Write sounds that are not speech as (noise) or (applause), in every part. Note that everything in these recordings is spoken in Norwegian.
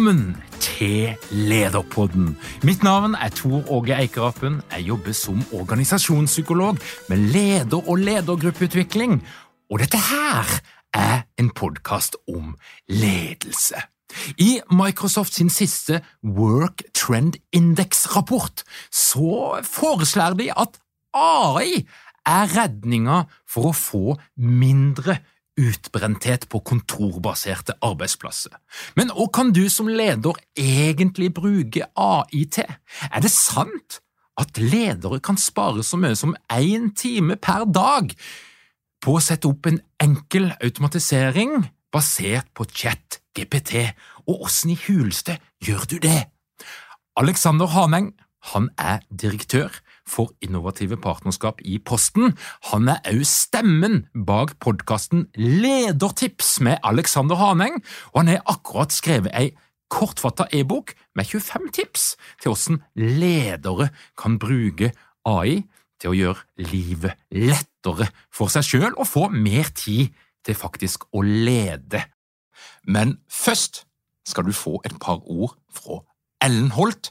Velkommen til Lederpodden. Mitt navn er Tor Åge Eikerapen. Jeg jobber som organisasjonspsykolog med leder- og ledergruppeutvikling. Og dette her er en podkast om ledelse. I Microsoft sin siste Work Trend Index-rapport så foreslår de at AI er redninga for å få mindre utbrenthet på kontorbaserte arbeidsplasser. Men hva kan du som leder egentlig bruke AI til? Er det sant at ledere kan spare så mye som én time per dag på å sette opp en enkel automatisering basert på chat GPT, og åssen i huleste gjør du det? Alexander Haneng han er direktør for innovative partnerskap i Posten. Han er òg stemmen bak podkasten Ledertips med Alexander Haneng, og han har akkurat skrevet ei kortfatta e-bok med 25 tips til hvordan ledere kan bruke AI til å gjøre livet lettere for seg sjøl og få mer tid til faktisk å lede. Men først skal du få et par ord fra Ellen Holt,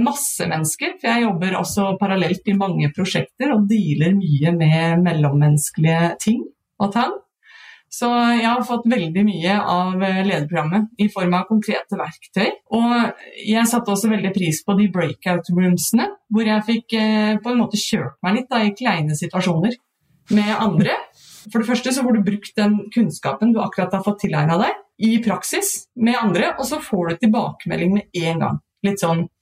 masse mennesker, for jeg jobber også parallelt i mange prosjekter og dealer mye med mellommenneskelige ting og tang. Så jeg har fått veldig mye av eh, lederprogrammet i form av konkrete verktøy. Og jeg satte også veldig pris på de breakout roomsene, hvor jeg fikk eh, på en måte kjørt meg litt da, i kleine situasjoner med andre. For det første så får du brukt den kunnskapen du akkurat har fått tilegna deg, i praksis med andre, og så får du tilbakemelding med en gang. Litt sånn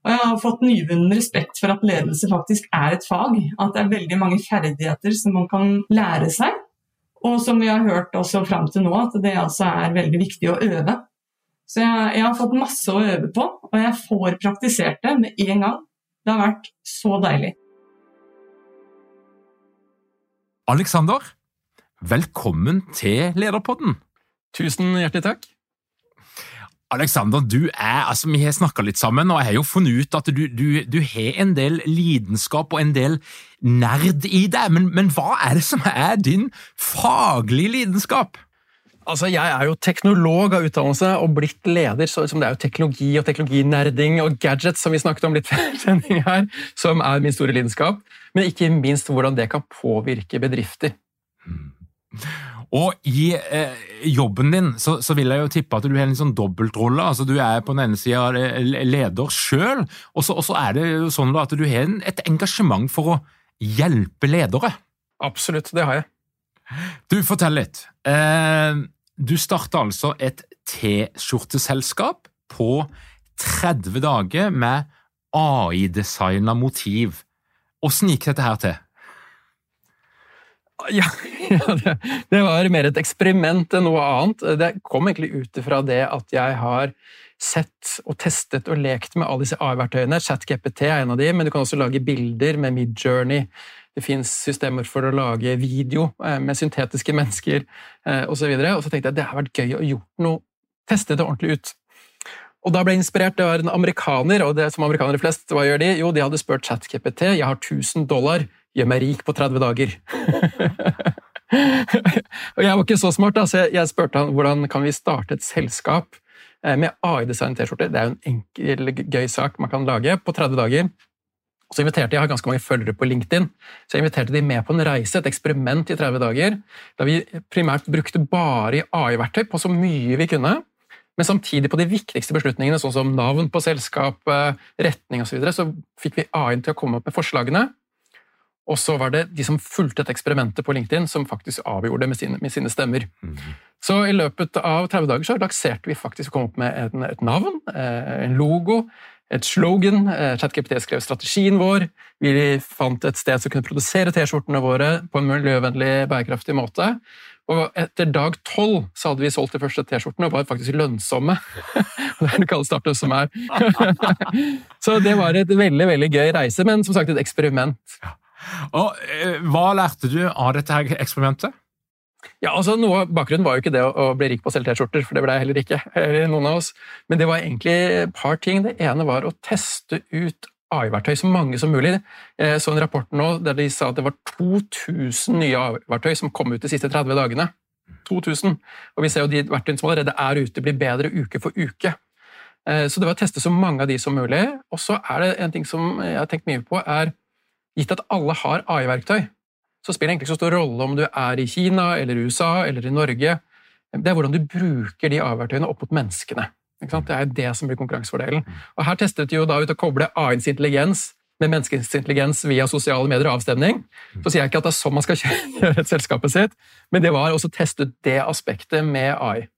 Og jeg har fått nyvunnen respekt for at ledelse faktisk er et fag. At det er veldig mange ferdigheter som man kan lære seg. Og som vi har hørt også fram til nå, at det altså er veldig viktig å øve. Så jeg, jeg, har fått masse å øve på, og jeg får praktisert det med en gang. Det har vært så deilig. Alexander, velkommen til Lederpodden. Tusen hjertelig takk. Alexander, du er, altså vi har snakka litt sammen, og jeg har jo funnet ut at du, du, du har en del lidenskap og en del nerd i deg, men, men hva er det som er din faglige lidenskap? Altså, Jeg er jo teknolog av utdannelse og blitt leder, så det er jo teknologi og teknologinerding og gadgets som vi snakket om litt før her, som er min store lidenskap. Men ikke minst hvordan det kan påvirke bedrifter. Og i eh, jobben din så, så, vil jeg jo tippe at du har en sånn dobbeltrolle. altså Du er på den ene sida leder sjøl, og, og, så er det jo sånn at du har et engasjement for å hjelpe ledere. Absolutt, det har jeg. Du, fortell litt. Eh, du starta altså et T-skjorteselskap på 30 dager med AI-designa motiv. Åssen gikk dette her til? Ja, (laughs) det, var mer et eksperiment enn noe annet. Det kom egentlig ut ifra det at jeg har sett og testet og lekt med alle disse AI-verktøyene. ChatGPT er en av de, men du kan også lage bilder med Midjourney. Det fins systemer for å lage video eh, med syntetiske mennesker osv. Og, så og så tenkte jeg at det har vært gøy å gjort noe, teste det ordentlig ut. Og da ble jeg inspirert. Det var en amerikaner, og det som amerikanere flest, hva gjør de? Jo, de hadde spurt ChatKPT. Jeg har 1000 dollar gjør meg rik på 30 dager. (laughs) og Jeg var ikke så smart, da, så jeg spurte han hvordan kan vi starte et selskap eh, med AI-design T-skjorter. Det er jo en enkel, gøy sak man kan lage på 30 dager. Og så inviterte Jeg har ganske mange følgere på LinkedIn, så jeg inviterte de med på en reise, et eksperiment i 30 dager, da vi primært brukte bare AI-verktøy på så mye vi kunne. Men samtidig på de viktigste beslutningene, sånn som navn på selskapet, retning osv., så, videre, så fikk vi AI-en til å komme opp med forslagene. Og så var det de som fulgte et eksperimentet på LinkedIn, som faktisk avgjorde det med sine, med sine stemmer. Mm. Så i løpet av 30 dager så lanserte vi faktisk å komme opp med en, et navn, eh, en logo, et slogan. Eh, ChatGPT skrev strategien vår. Vi fant et sted som kunne produsere T-skjortene våre på en miljøvennlig, bærekraftig måte. Og etter dag tolv så hadde vi solgt de første T-skjortene og var faktisk lønnsomme. (laughs) det er det kalles startet som er. (laughs) så det var et veldig veldig gøy reise, men som sagt et eksperiment. Og eh, Hva lærte du av dette her eksperimentet? Ja, altså noe av Bakgrunnen var jo ikke det å, bli rik på å selge T-skjorter, for det ble jeg heller ikke. eller noen av oss. Men det var egentlig et par ting. Det ene var å teste ut AI-verktøy så mange som mulig. Jeg så en rapport nå der de sa at det var 2000 nye AI-verktøy som kom ut de siste 30 dagene. 2000. Og vi ser jo de verktøyene som allerede er ute, blir bedre uke for uke. Eh, så det var å teste så mange av de som mulig. Og så er det en ting som jeg har tenkt mye på, er Gitt at alle har AI-verktøy, så spiller det egentlig ikke så stor rolle om du er i Kina eller USA eller i Norge. Det er hvordan du bruker de AI-verktøyene opp mot menneskene. Det er det som blir konkurransefordelen. Og Her testet de jo da ut å koble AI-ens intelligens med menneskets intelligens via sosiale medier og avstemning. Så sier jeg ikke at det er sånn man skal (laughs) gjøre et selskapet sitt, men det var også testet det aspektet med AI.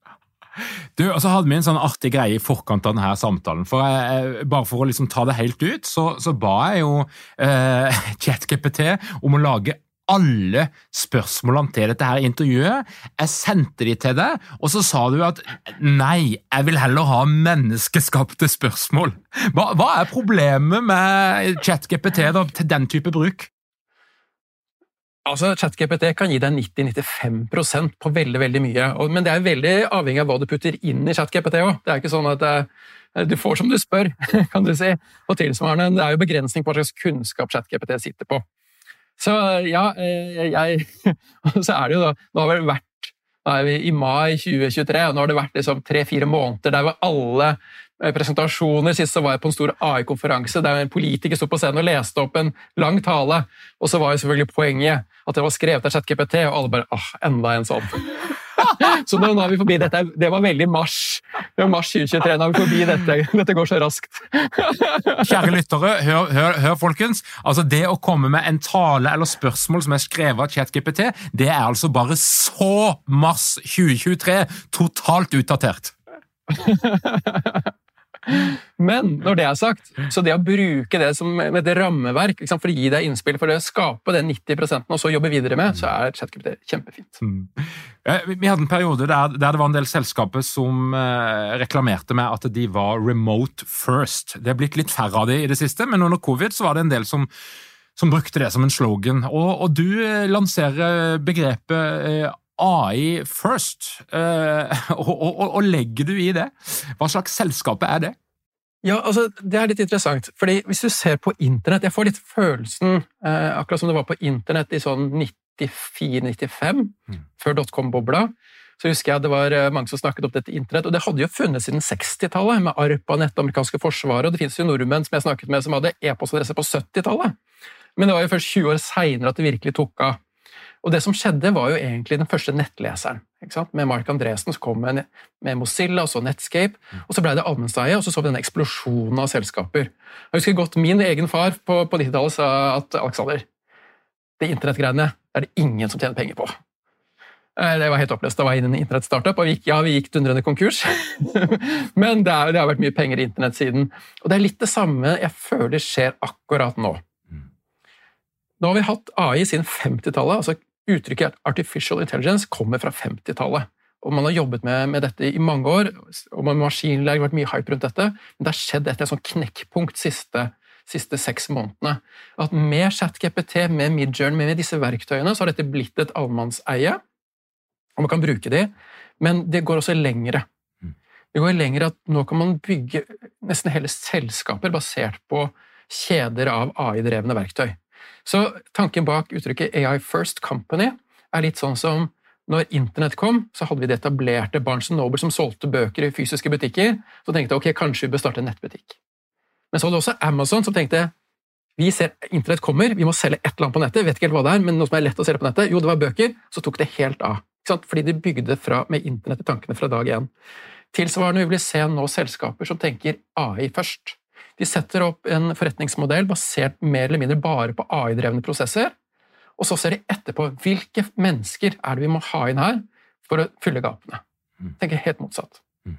Du, og så hadde vi en sånn artig greie i forkant av denne samtalen. for jeg, Bare for å liksom ta det helt ut, så, så ba jeg jo eh, (laughs) ChatGPT om å lage alle spørsmålene til dette her intervjuet. Jeg sendte de til deg, og så sa du at nei, jeg vil heller ha menneskeskapte spørsmål. Hva, hva er problemet med ChatGPT til den type bruk? Altså, ChatGPT kan gi deg 90-95% på veldig veldig mye, men det er veldig avhengig av hva du putter inn i ChatGPT òg. Det er ikke sånn at eh, du får som du spør, (laughs) kan du si. Og tilsvarende, det er jo begrensning på hva slags kunnskap ChatGPT sitter på. Så ja, eh, jeg (laughs) Og så er det jo da Nå har vi vært da er vi i mai 2023, og nå har det vært liksom tre-fire måneder der hvor alle eh, presentasjoner. Sist så var jeg på en stor AI-konferanse der en politiker sto på scenen og leste opp en lang tale. Og så var jo selvfølgelig poenget at det var skrevet av ChatGPT, og alle bare ah, enda en sånn. (laughs) Så nå, nå, er vi forbi dette. Det var veldig mars. Det var mars 2023. Nå er vi forbi dette. (laughs) Dette går så raskt. (laughs) Kjære lyttere, hør, hør, hør, folkens. Altså, Det å komme med en tale eller spørsmål som er skrevet av ChatGPT, det er altså bare så mars 2023 totalt utdatert. Men når det er sagt, så det å bruke det som et rammeverk for å gi deg innspill, for å skape det 90 og så jobbe videre med, så er ChatGPT kjempefint. Mm. Vi hadde en periode der, der, det var en del selskaper som eh, reklamerte med at de var remote first. Det er blitt litt færre av de i det siste, men under covid så var det en del som som brukte det som en slogan. Og, og du eh, lanserer begrepet eh, AI first, uh, og, og, og, legger du i det? Hva slags selskap er det? Ja, altså, Det er litt interessant. fordi Hvis du ser på internett Jeg får litt følelsen, eh, akkurat som det var på internett i sånn 94-95, mm. før dotcom-bobla. Så husker jeg det var eh, mange som snakket opp dette internett, og det hadde jo funnet siden 60-tallet, med ARPANET, det amerikanske forsvaret, og det finnes jo nordmenn som jeg snakket med som hadde e-postadresse på 70-tallet. Men det var jo først 20 år seinere at det virkelig tok av. Og det som skjedde, var jo egentlig den første nettleseren. Med Mark Andresen som kom med, med Mozilla og så Netscape. Og så ble det allmennseie, og så så vi denne eksplosjonen av selskaper. Jeg husker godt Min egen far på, på 90-tallet sa at Alexander, det internettgreiene er det ingen som tjener penger på. Eh, det var helt oppløst. Da var jeg inne i en internettstartup, og vi gikk, ja, vi gikk dundrende konkurs. (laughs) Men det, er, det, har vært mye penger i internettsiden. Og det er litt det samme jeg føler skjer akkurat nå. Nå har vi hatt AI siden 50-tallet. altså Uttrykket artificial intelligence kommer fra 50-tallet. Og Man har jobbet med, med, dette i mange år, og med maskinlæring vært mye hype rundt dette. Men det har skjedd etter et sånn knekkpunkt siste, siste seks månedene. At Med ChatGPT, med Midjourney, med disse verktøyene, så har dette blitt et allmannseie. Og man kan bruke de, men det går også lengre. Mm. Det går lengre at nå kan man bygge nesten hele selskaper basert på kjeder av AI-drevne verktøy. Så tanken bak uttrykket AI First Company er litt sånn som når Internett kom, så hadde vi det etablerte Barnes Noble som solgte bøker i fysiske butikker. Så tenkte jeg ok, kanskje vi bør starte en nettbutikk. Men så hadde også Amazon som tenkte vi ser Internett kommer, vi må selge et eller annet på nettet. vet ikke helt hva det er, men noe som er lett å selge på nettet. Jo, det var bøker. Så tok det helt av. Fordi de bygde fra, med Internett i tankene fra dag én. Tilsvarende vil vi se nå selskaper som tenker AI først. De setter opp en forretningsmodell basert mer eller mindre bare på AI-drevne prosesser, og så ser de etterpå hvilke mennesker er det vi må ha inn her for å fylle gapene. Mm. tenker helt motsatt. Mm.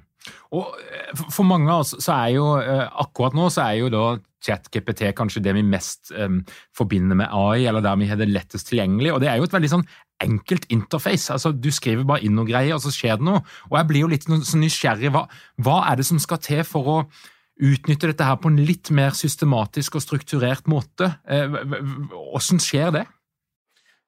Og eh, For mange av oss så er jo eh, akkurat nå så er jo da ChatGPT kanskje det vi mest um, forbinder med AI, eller der vi har det lettest tilgjengelig. og Det er jo et veldig sånn enkelt interface. altså Du skriver bare inn noe greier, og så skjer det noe. Og Jeg blir jo litt så nysgjerrig. Hva, hva er det som skal til for å utnytte dette her på en litt mer systematisk og strukturert måte. Eh, hvordan skjer det?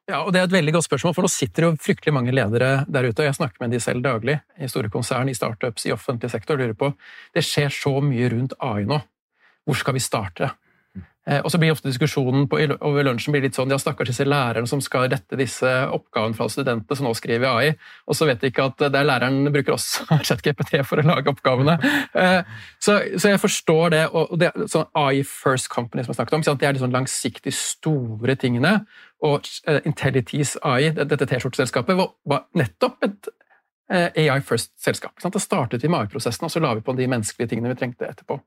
Ja, og Det er et veldig godt spørsmål, for nå sitter jo fryktelig mange ledere der ute, og jeg snakker med de selv daglig, i store konsern, i startups, i offentlig sektor, lurer på Det skjer så mye rundt AI nå. Hvor skal vi starte? Eh, og så blir ofte diskusjonen på, over lunsjen blir litt sånn ja, stakkars disse lærerne som skal rette disse oppgavene fra studentene som nå skriver AI, og så vet de ikke at det er læreren bruker også (laughs) ChatGPT for å lage oppgavene. Eh, så, så jeg forstår det. og det, sånn AI First Company som jeg snakket om, det er de sånn langsiktig store tingene. Og uh, Intellities AI, dette T-skjorteselskapet, var nettopp et AI First-selskap. Det startet vi med AI-prosessen, og så la vi på de menneskelige tingene vi trengte etterpå.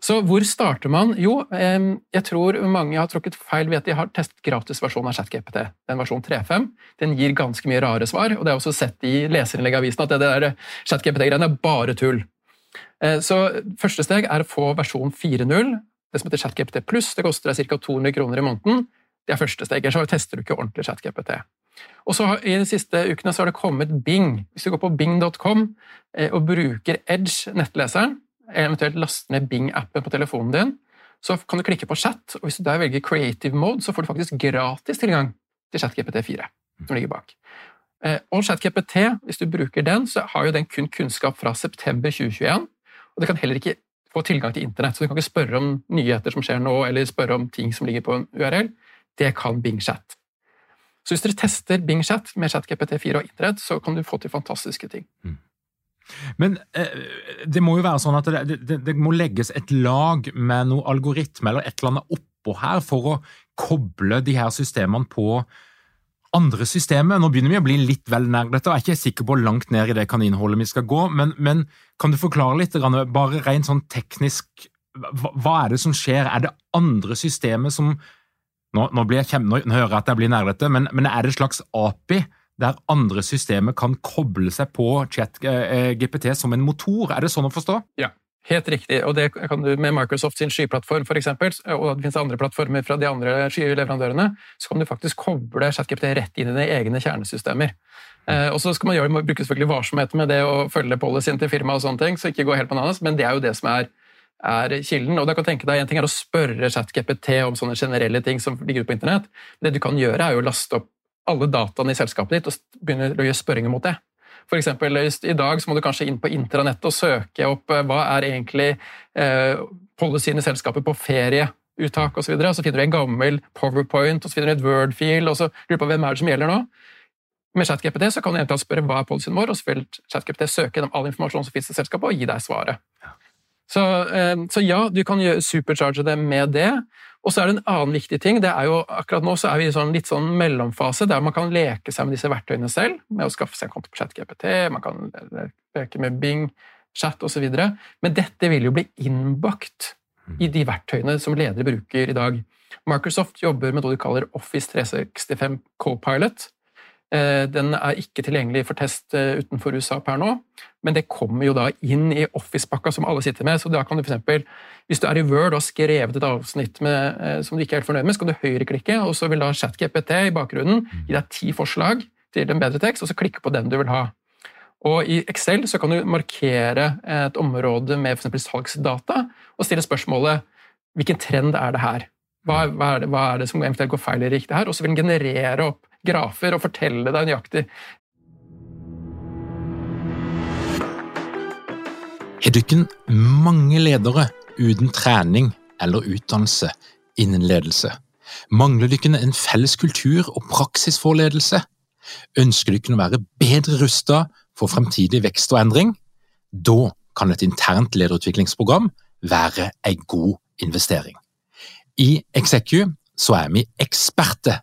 Så hvor starter man? Jo, jeg tror mange har tråkket feil ved at de har testet gratisversjonen av ChatGPT. Den versjon 3.5. Den gir ganske mye rare svar, og det er også sett i leserinnlegg i avisen at det der ChatGPT-greiene er bare tull. Eh, så første steg er å få versjon 4.0, det som heter ChatGPT pluss. Det koster deg ca. 200 kroner i måneden. Det er første steg, så tester du ikke ordentlig ChatGPT. Og så I de siste ukene så har det kommet Bing. Hvis du går på bing.com eh, og bruker Edge, nettleseren, eventuelt laste ned Bing-appen på telefonen din, så kan du klikke på chat, og hvis du der velger creative mode, så får du faktisk gratis tilgang til ChatGPT4, som ligger bak. Eh, og ChatGPT, hvis du bruker den, så har jo den kun kunnskap fra september 2021, og det kan heller ikke få tilgang til internett, så du kan ikke spørre om nyheter som skjer nå, eller spørre om ting som ligger på en URL. Det kan Bing Chat. Så hvis dere tester Bing Chat med ChatGPT4 og internett, så kan du få til fantastiske ting. Mm. Men eh, det må jo være sånn at det, det, det, må legges et lag med noe algoritme eller et eller annet oppå her for å koble de her systemene på andre systemer. Nå begynner vi å bli litt vel nær dette, og jeg er ikke sikker på hvor langt ned i det kaninhullet vi skal gå, men, men, kan du forklare litt, bare rent sånn teknisk, hva, hva, er det som skjer? Er det andre systemer som Nå, nå, jeg, nå hører jeg at jeg blir nerdete, men, men er det et slags API? Der andre systemer kan koble seg på ChatGPT som en motor. Er det sånn å forstå? Ja, helt riktig. Og det kan du med Microsoft sin skyplattform for eksempel, og det finnes andre plattformer fra de andre skyleverandørene, så kan du faktisk koble ChatGPT rett inn i dine egne kjernesystemer. Eh, og så skal man gjøre, bruke selvfølgelig varsomhet med det å følge policyen til firmaet, og sånne ting, så ikke gå helt bananas, men det er jo det som er er kilden. Og da kan tenke deg, En ting er å spørre ChatGPT om sånne generelle ting som ligger ute på internett. Det du kan gjøre, er jo å laste opp alle dataene i selskapet ditt og begynner å gjøre spørringer mot det. For eksempel, I dag så må du kanskje inn på intranettet og søke opp eh, hva er egentlig eh, policyen i selskapet på ferieuttak osv. Så, videre. så finner du en gammel powerpoint og så finner du et word-fil og så lurer på hvem er det som gjelder nå. Med ChatGPT så kan du spørre hva er policyen vår, og så vil ChatGPT søke gjennom all informasjon som finnes i selskapet og gi deg svaret. Så, eh, så ja, du kan supercharge det med det. Og så er det en annen viktig ting. det er jo Akkurat nå så er vi i sånn litt sånn mellomfase der man kan leke seg med disse verktøyene selv, med å skaffe seg en konto på ChatGPT, man kan leke med Bing, chat osv. Men dette vil jo bli innbakt i de verktøyene som ledere bruker i dag. Microsoft jobber med noe de kaller Office 365 Copilot. Eh, den er ikke tilgjengelig for test eh, utenfor USA per nå, men det kommer jo da inn i Office-pakka som alle sitter med. så da kan du for eksempel, Hvis du er i Word og har skrevet et avsnitt med, eh, som du ikke er helt fornøyd med, så kan du høyreklikke, og så vil da ChatGPT i bakgrunnen gi deg ti forslag til en bedre tekst, og så klikke på den du vil ha. Og I Excel så kan du markere et område med for salgsdata og stille spørsmålet hvilken trend er det her? Hva, hva, er det, hva, er det, som eventuelt går feil i riktig her? Og så vil den generere opp grafer og fortelle deg nøyaktig Har dere mange ledere uten trening eller utdannelse innen ledelse? Mangler dere en felles kultur og praksis for ledelse? Ønsker dere å være bedre rustet for fremtidig vekst og endring? Da kan et internt lederutviklingsprogram være en god investering. I Execu så er vi eksperter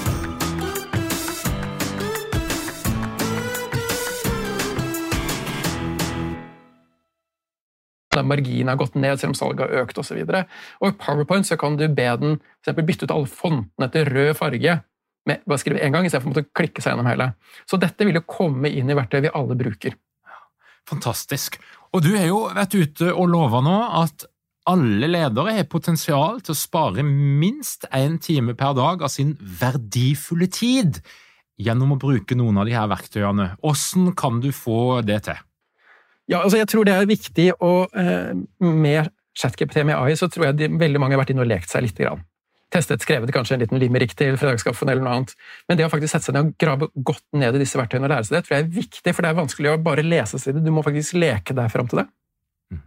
marginen har gått ned selv om salget har økt osv. Og, og i PowerPoint så kan du be den for bytte ut alle fontene til rød farge med bare skrive én gang, istedenfor å måtte klikke seg gjennom hele. Så dette vil jo komme inn i verktøy vi alle bruker. Fantastisk. Og du har jo vært ute og lova nå at alle ledere har potensial til å spare minst én time per dag av sin verdifulle tid gjennom å bruke noen av de her verktøyene. Hvordan kan du få det til? Ja, altså jeg tror det er viktig å eh, Med ChatGPT med AI så tror jeg de, veldig mange har vært inne og lekt seg litt. Grann testet, skrevet kanskje en liten limerick til fredagskaffen eller noe annet. Men det å faktisk sette seg ned og grave godt ned i disse verktøyene og lære seg det, tror jeg er viktig, for det er vanskelig å bare lese seg det. Du må faktisk leke deg fram til det. Mm.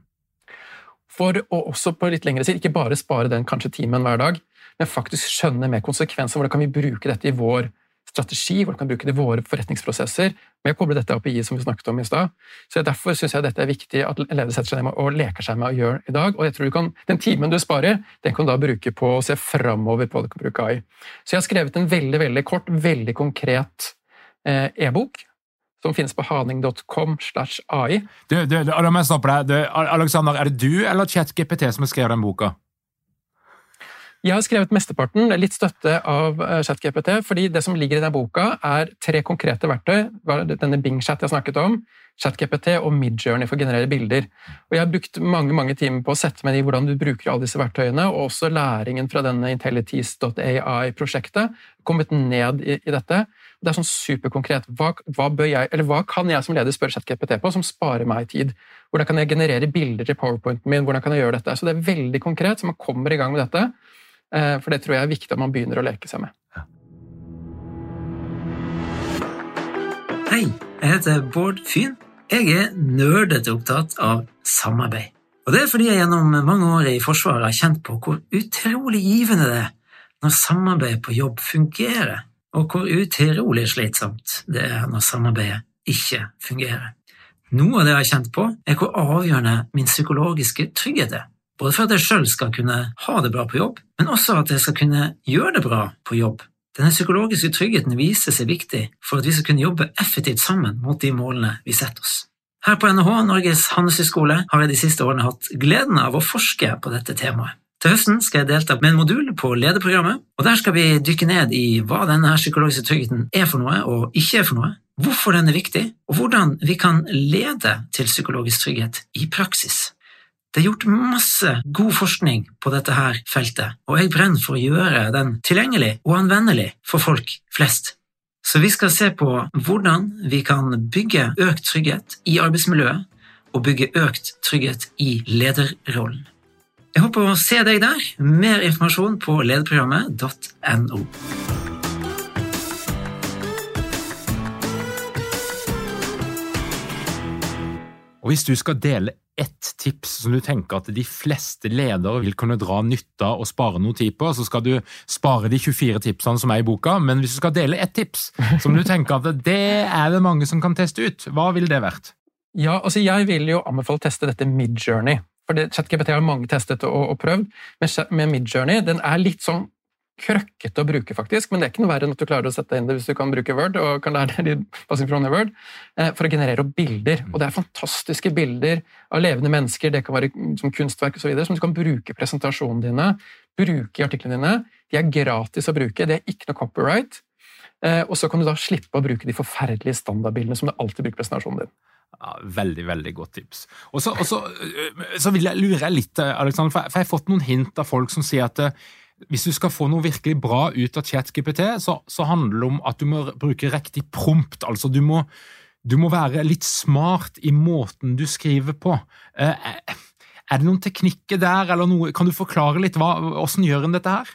For å også på litt lengre sikt ikke bare spare den kanskje timen hver dag, men faktisk skjønne med konsekvenser. Hvordan kan vi bruke dette i vår strategi, hvordan kan vi bruke det i våre forretningsprosesser, med å koble dette API som vi snakket om i stad. Så Derfor syns jeg dette er viktig at ledere setter seg ned og leker seg med å gjøre i dag. Og jeg tror du kan, Den timen du sparer, den kan du da bruke på å se framover på hva du kan bruke AI. Så jeg har skrevet en veldig veldig kort, veldig konkret eh, e-bok som finnes på haning.com. slash AI. Du, du, stoppe deg. Alexander, er det du eller ChatGPT som har skrevet den boka? Jeg har skrevet mesteparten, litt støtte av eh, ChatGPT, fordi det som ligger i denne boka, er tre konkrete verktøy. Denne Bing-chat jeg snakket om, ChatGPT og Midjourney for å generere bilder. Og jeg har brukt mange mange timer på å sette meg i hvordan du bruker alle disse verktøyene, og også læringen fra denne Intellities.ai-prosjektet kommet ned i, i, dette. Det er sånn superkonkret. Hva, hva, jeg, hva, kan jeg som leder spørre ChatGPT på som sparer meg tid? Hvordan kan jeg generere bilder til powerpointen min? Hvordan kan jeg gjøre dette? Så det er veldig konkret, så man kommer i gang med dette. Eh, for det tror jeg er viktig at man begynner å leke seg med. Hei, jeg heter Bård Fyn. Jeg er nerdete opptatt av samarbeid. Og det er fordi jeg gjennom mange år i Forsvaret har kjent på hvor utrolig givende det er når samarbeid på jobb fungerer, og hvor utrolig slitsomt det er når samarbeidet ikke fungerer. Noe av det jeg har kjent på, er hvor avgjørende min psykologiske trygghet er. Både for at jeg sjøl skal kunne ha det bra på jobb, men også at jeg skal kunne gjøre det bra på jobb. Denne psykologiske tryggheten viser seg viktig for at vi skal kunne jobbe effektivt sammen mot de målene vi setter oss. Her på NHH, Norges handelshøyskole, har jeg de siste årene hatt gleden av å forske på dette temaet. Til høsten skal jeg delta med en modul på lederprogrammet, og der skal vi dykke ned i hva denne psykologiske tryggheten er for noe og ikke er for noe, hvorfor den er viktig, og hvordan vi kan lede til psykologisk trygghet i praksis. Det er gjort masse god forskning på dette her feltet, og jeg brenner for å gjøre den tilgjengelig og anvendelig for folk flest. Så vi skal se på hvordan vi kan bygge økt trygghet i arbeidsmiljøet og bygge økt trygghet i lederrollen. Jeg håper å se deg der. Mer informasjon på lederprogrammet.no. Og hvis du skal dele ett tips som du tenker at de fleste ledere vil kunne dra nytte av og spare noe tid på, så skal du spare de 24 tipsene som er i boka, men hvis du skal dele ett tips som du tenker at det er det mange som kan teste ut, hva ville det vært? Ja, altså Jeg vil jo anbefale å teste dette Midjourney. For ChatGPT har mange testet og, og prøvd, men med Midjourney den er litt sånn krøkkete å bruke, faktisk, men det er ikke noe verre enn at du klarer å sette inn det hvis du kan bruke Word, og kan lære det i Word, eh, for å generere bilder. Og det er fantastiske bilder av levende mennesker, det kan være som kunstverk osv., som du kan bruke i presentasjonene dine, bruke i artiklene dine. De er gratis å bruke, det er ikke noe copyright. Eh, og så kan du da slippe å bruke de forferdelige standardbildene som du alltid bruker i presentasjonen din. Ja, veldig veldig godt tips. Og så, så, øh, så vil jeg lure litt, Alexander, for jeg har fått noen hint av folk som sier at hvis du skal få noe virkelig bra ut av ChatGPT, så, så handler det om at du må bruke riktig prompt. Altså, du må, du må være litt smart i måten du skriver på. Eh, er det noen teknikker der, eller noe? Kan du forklare litt hva, hvordan gjør en dette her?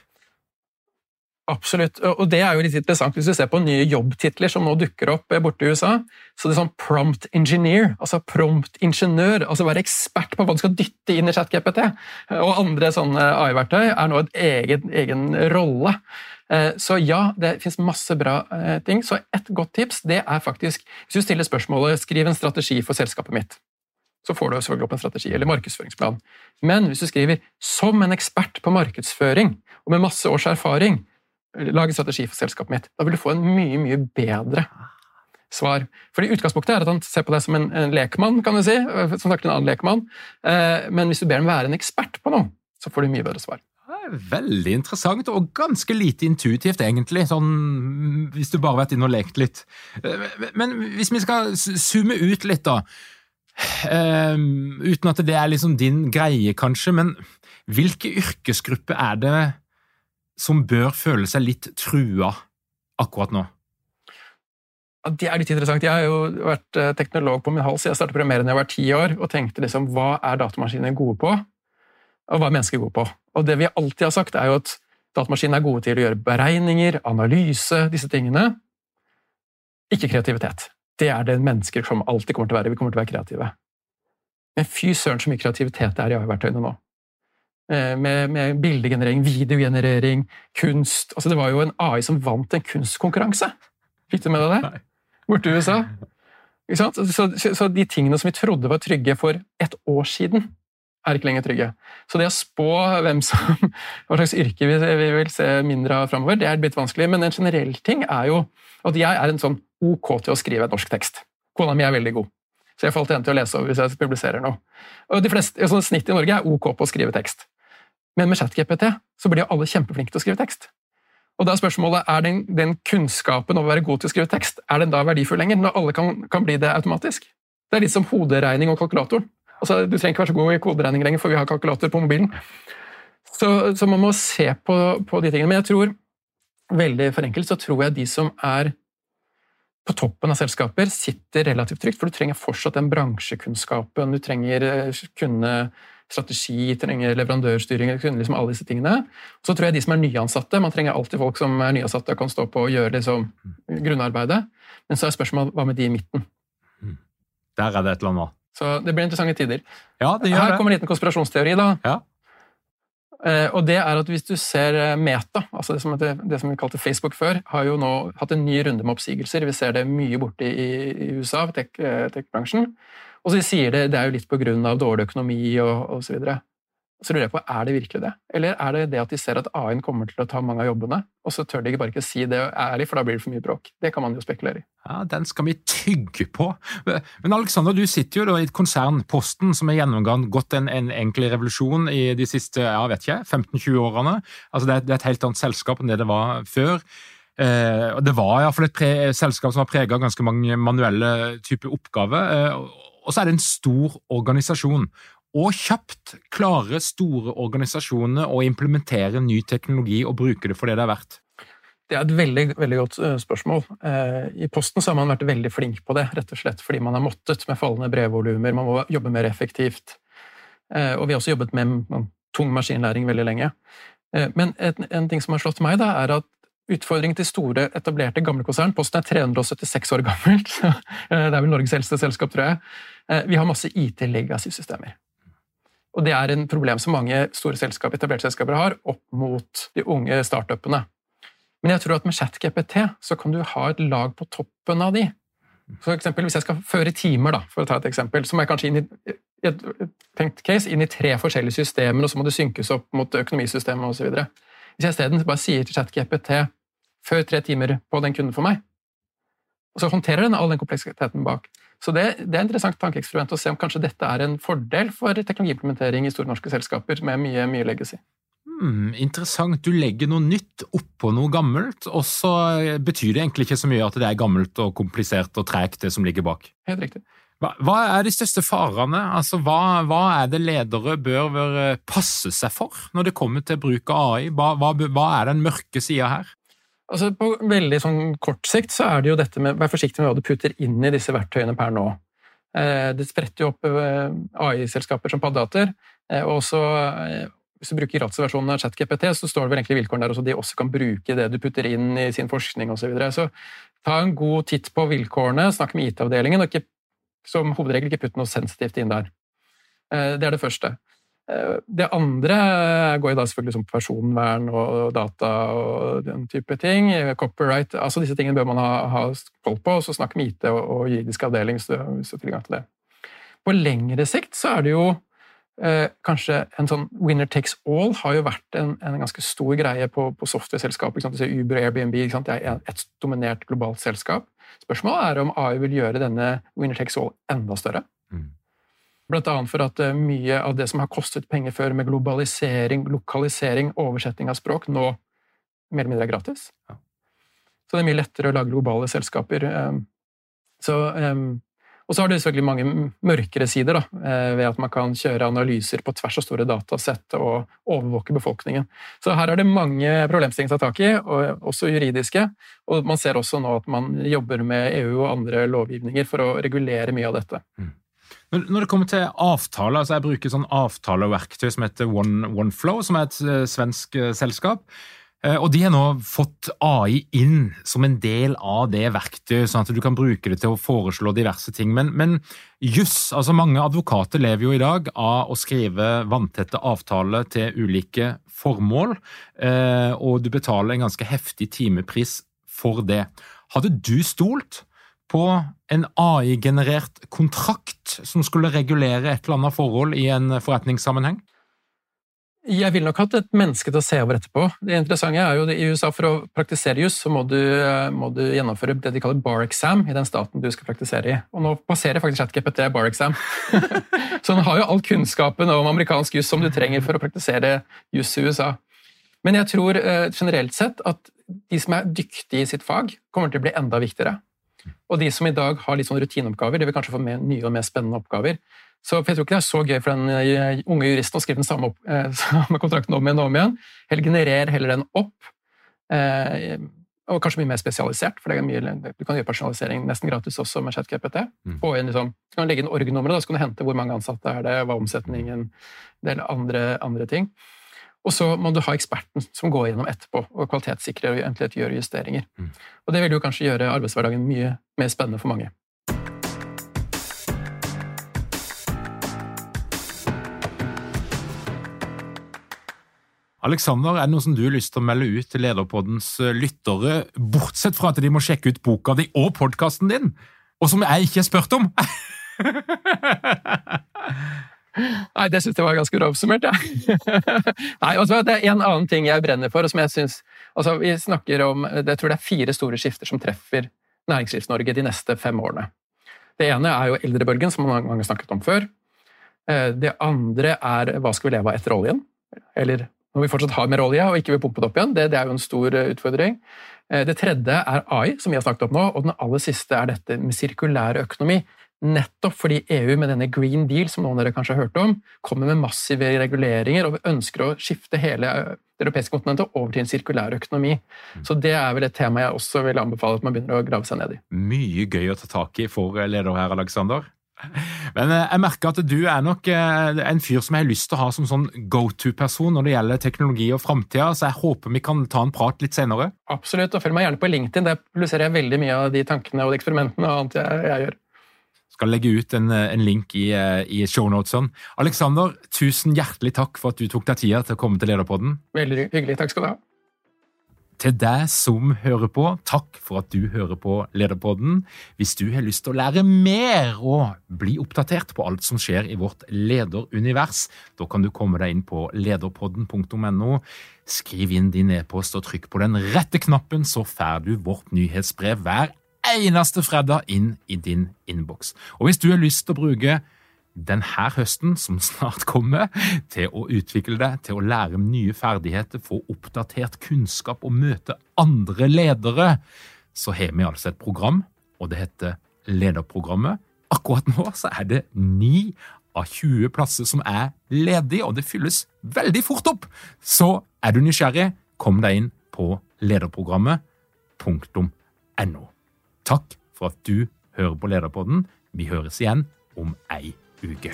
Absolutt, og det er jo litt interessant hvis du ser på nye jobbtitler som nå dukker opp eh, borte i USA. Så det er sånn prompt engineer, altså prompt ingeniør, altså være ekspert på hva du skal dytte inn i ChatGPT. Og andre sånne AI-verktøy er nå et egen, egen rolle. Eh, så ja, det finnes masse bra eh, ting. Så et godt tips det er faktisk Hvis du stiller spørsmålet 'skriv en strategi for selskapet mitt', så får du selvfølgelig opp en strategi eller markedsføringsplan. Men hvis du skriver 'som en ekspert på markedsføring' og med masse års erfaring', lage strategi for selskapet mitt. Da vil du få en mye, mye bedre svar. Fordi Utgangspunktet er at han ser på deg som en, en lekmann, kan du si, som til en annen lekmann. Eh, men hvis du ber ham være en ekspert på noe, så får du mye bedre svar. Veldig interessant, og ganske lite intuitivt, egentlig, sånn, hvis du bare har vært inne og lekt litt. Eh, men hvis vi skal zoome ut litt, da. Um, uten at det er liksom din greie, kanskje, men hvilke yrkesgrupper er det som bør føle seg litt trua akkurat nå? Ja, det er litt interessant. Jeg har jo vært eh, teknolog på min hals. Jeg startet programmere da jeg var ti år og tenkte liksom, hva er datamaskiner gode på, og hva er mennesker gode på? Og Det vi alltid har sagt, er jo at datamaskiner er gode til å gjøre beregninger, analyse, disse tingene. Ikke kreativitet. Det er det mennesker som alltid kommer til å være. Vi kommer til å være kreative. Men fy søren så mye kreativitet det er i AI-verktøyene nå. Eh, med, med, bildegenerering, videogenerering, kunst altså Det var jo en AI som vant en kunstkonkurranse. Fikk du med deg det? Borte i USA. Så, så, så, de tingene som vi trodde var trygge for et år siden, er ikke lenger trygge. Så det å spå hvem som, (laughs) hva slags yrke vi, vi vil se mindre av framover, det er blitt vanskelig. Men en generell ting er jo at jeg er en sånn ok til å skrive en norsk tekst. Kona mi er veldig god. Så jeg falt igjen til å lese over hvis jeg publiserer noe. Og de fleste, sånn Snittet i Norge er ok på å skrive tekst. Men med ChatGPT så blir jo alle kjempeflinke til å skrive tekst. Og da er spørsmålet er den, den kunnskapen om å være god til å skrive tekst er den da verdifull lenger, når alle kan, kan bli det automatisk? Det er litt som hoderegning og kalkulatoren. Altså, du trenger ikke være så god i koderegning lenger, for vi har kalkulator på mobilen. Så, så man må se på, på, de tingene. Men jeg tror, veldig forenkelt, så tror jeg de som er på toppen av selskaper, sitter relativt trygt. For du trenger fortsatt den bransjekunnskapen, du trenger eh, kunne strategi, trenger leverandørstyring, liksom alle disse tingene. Så tror jeg de som er nyansatte, Man trenger alltid folk som er nyansatte og kan stå på og gjøre liksom grunnarbeidet. Men så er spørsmålet hva med de i midten? Mm. Der er det et eller annet. Så det blir interessante tider. Ja, det gjør Her kommer en liten konspirasjonsteori. da. Ja. Uh, og det er at Hvis du ser eh, Meta, altså det som, heter, det som vi kalte Facebook før, har jo nå hatt en ny runde med oppsigelser. Vi ser det mye borte i, i USA, eh, tech-bransjen. Og så sier det det er jo litt pga. dårlig økonomi og osv. Så, så lurer jeg på, er det virkelig det? Eller er det det at de ser at A-en kommer til å ta mange av jobbene, og så tør de bare ikke si det ærlig, for da blir det for mye bråk? Det kan man jo spekulere i. Ja, Den skal vi tygge på. Men Alexander, du sitter jo da i et konsern, Posten, som har gjennomgått en, en enkel revolusjon i de siste ja, vet ikke, 15-20 årene. Altså det det er, et helt annet selskap enn det det var før. Eh, det var iallfall et pre selskap som var prega av ganske mange manuelle typer oppgaver. Eh, og så er det en stor organisasjon. Og kjapt klarer store organisasjoner å implementere ny teknologi og bruke det for det det er verdt? Det er et veldig, veldig godt eh, spørsmål. Eh, I Posten har man vært veldig flink på det, rett og slett fordi man har måttet med fallende brevvolumer, man må jobbe mer effektivt. Eh, og vi har også jobbet med tung maskinlæring veldig lenge. Men en ting som har slått meg, da, er at Utfordringen til store, etablerte gamle konsern Posten er 376 år gammelt. (laughs) det er vel Norges eldste selskap, tror jeg. Eh, vi har masse IT-legacy-systemer. Og det er en problem som mange store selskap, etablerte selskaper har opp mot de unge startupene. Men jeg tror at med ChatGPT så kan du ha et lag på toppen av de. For eksempel, hvis jeg skal føre timer, da, for å ta et eksempel, så må jeg kanskje inn i et tenkt case, inn i tre forskjellige systemer, og så må det synkes opp mot økonomisystemet osv. Hvis jeg isteden bare sier til ChatGPT før tre timer på den kunden for meg, og så håndterer den all den kompleksiteten bak. Så det, det er et interessant tankeeksperiment å se om kanskje dette er en fordel for teknologiimplementering i store norske selskaper med mye, mye legacy. Hmm, interessant. Du legger noe nytt oppå noe gammelt, og så betyr det egentlig ikke så mye at det er gammelt og komplisert og tregt, det som ligger bak. Helt riktig. Hva, hva er de største farene? Altså, hva, hva, er det ledere bør, passe seg for når det kommer til bruk av AI? Hva, hva er den mørke sida her? Altså På veldig sånn kort sikt så er det jo dette med vær forsiktig med hva du putter inn i disse verktøyene per nå. Eh, det spretter jo opp eh, AI-selskaper som paddehatter. Eh, og hvis du bruker gratisversjonen av ChatGPT, så står det vel egentlig vilkårene der også de også kan bruke det du putter inn i sin forskning osv. Så, videre. så ta en god titt på vilkårene, snakk med IT-avdelingen, og ikke, som hovedregel ikke putt noe sensitivt inn der. Det er det første. Det andre går da selvfølgelig som personvern og data og den type ting. Copyright, altså Disse tingene bør man ha, ha koll på, og så snakk med IT og, og juridisk avdeling hvis du har tilgang til det. På lengre sikt så er det jo eh, kanskje en sånn winner takes all har jo vært en, en ganske stor greie på, på software-selskap. Uber og Airbnb det er et dominert globalt selskap. Spørsmålet er om AI vil gjøre denne winner takes all enda større. Mm. Bl.a. for at eh, mye av det som har kostet penger før, med globalisering, lokalisering, oversetting av språk, nå mer eller mindre er gratis. Ja. Så det er mye lettere å lage globale selskaper. Eh, så, um, og så har det selvfølgelig mange mørkere sider, da, eh, ved at man kan kjøre analyser på tvers av store datasett og overvåke befolkningen. Så her er det mange problemstillinger å ta tak i, og også juridiske. Og man ser også nå at man jobber med EU og andre lovgivninger for å regulere mye av dette. Mm. Når det kommer til avtaler, altså jeg bruker sånn avtaleverktøy som heter One, OneFlow, som er et uh, svensk uh, selskap. Uh, og De har nå fått AI inn som en del av det verktøyet, sånn at du kan bruke det til å foreslå diverse ting. Men, men juss, altså mange advokater lever jo i dag av å skrive vanntette avtaler til ulike formål, og du betaler en ganske heftig timepris for det. Hadde du stolt på en AI-generert kontrakt som skulle regulere et eller annet forhold i en forretningssammenheng? Jeg ville nok hatt et menneske til å se over etterpå. Det interessante er jo at I USA for å praktisere juss så må du, må du, gjennomføre det de kaller bar exam i den staten du skal praktisere i. Og nå passerer faktisk ChatGPT bar exam. (laughs) så den har jo all kunnskapen om amerikansk juss som du trenger for å praktisere juss i USA. Men jeg tror eh, generelt sett at de som er dyktige i sitt fag, kommer til å bli enda viktigere. Og de som i dag har litt sånn rutineoppgaver, de vil kanskje få mer, nye og mer spennende oppgaver. Så jeg tror ikke det er så gøy for den eh, unge juristen å skrive den samme, opp, (laughs) eh, samme kontrakten om igjen og om igjen. Heller generer heller den opp. Eh, og kanskje mye mer spesialisert, for mye, du kan gjøre personalisering nesten gratis også med ChatGPT. Mm. Liksom, så kan du legge inn org-nummeret, så kan du hente hvor mange ansatte er det, hva er omsetningen, del andre, andre ting. Og så må du ha eksperten som går gjennom etterpå og kvalitetssikrer og eventuelt gjør justeringer. Mm. Og Det vil jo kanskje gjøre arbeidshverdagen mye mer spennende for mange. Alexander, er det noe som du har lyst til å melde ut til Lederpoddens eh, lyttere, bortsett fra at de må sjekke ut boka di og podkasten din, og som jeg ikke har spurt om? (laughs) Nei, det syns jeg var ganske bra oppsummert, ja. (laughs) Nei, altså, det er en annen ting jeg brenner for, og som jeg syns altså, Vi snakker om Jeg tror det er fire store skifter som treffer Næringslivs-Norge de neste fem årene. Det ene er jo eldrebølgen, som mange har snakket om før. Eh, det andre er hva skal vi leve av etter oljen? Eller når vi fortsatt har mer olje og ikke vil pumpe det opp igjen. Det, det er jo en stor eh, utfordring. Eh, det tredje er AI, som vi har snakket om nå, og den aller siste er dette med sirkulær økonomi. Nettopp fordi EU med denne Green Deal, som noen av dere kanskje har hørt om, kommer med massive reguleringer og ønsker å skifte hele det europeiske kontinentet over til en sirkulær økonomi. Mm. Så det er vel et tema jeg også vil anbefale at man begynner å grave seg ned i. Mye gøy å ta tak i for leder her, Alexander. Men eh, jeg merker at du er nok eh, en fyr som jeg har lyst til å ha som sånn go to-person når det gjelder teknologi og framtida, så jeg håper vi kan ta en prat litt senere. Absolutt, og følg meg gjerne på LinkedIn. Der publiserer jeg veldig mye av de tankene og de eksperimentene og annet jeg, jeg gjør. Skal legge ut en, en link i, eh, i shownotesene. Alexander, tusen hjertelig takk for at du tok deg tida til å komme til Lederpodden. Veldig hyggelig. Takk skal du ha. Til deg som hører på, takk for at du hører på Lederpodden. Hvis du har lyst til å lære mer og bli oppdatert på alt som skjer i vårt lederunivers, da kan du komme deg inn på lederpodden.no. Skriv inn din e-post og trykk på den rette knappen, så får du vårt nyhetsbrev hver eneste fredag inn i din innboks. Og hvis du har lyst til å bruke denne høsten som (laughs) snart kommer, til å utvikle deg, til å lære nye ferdigheter, få oppdatert kunnskap og møte andre ledere, så har vi altså et program, og det heter Lederprogrammet. Akkurat nå så er det 9 av 20 plasser som er ledige, og det fylles veldig fort opp. Så er du nysgjerrig, kom deg inn på lederprogrammet.no. Takk for at du hører på Lederpodden. Vi høres igjen om ei uke.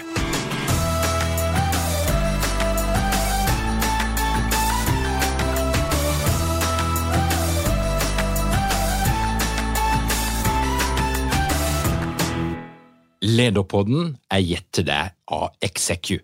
Lederpodden er gitt til deg av Execu.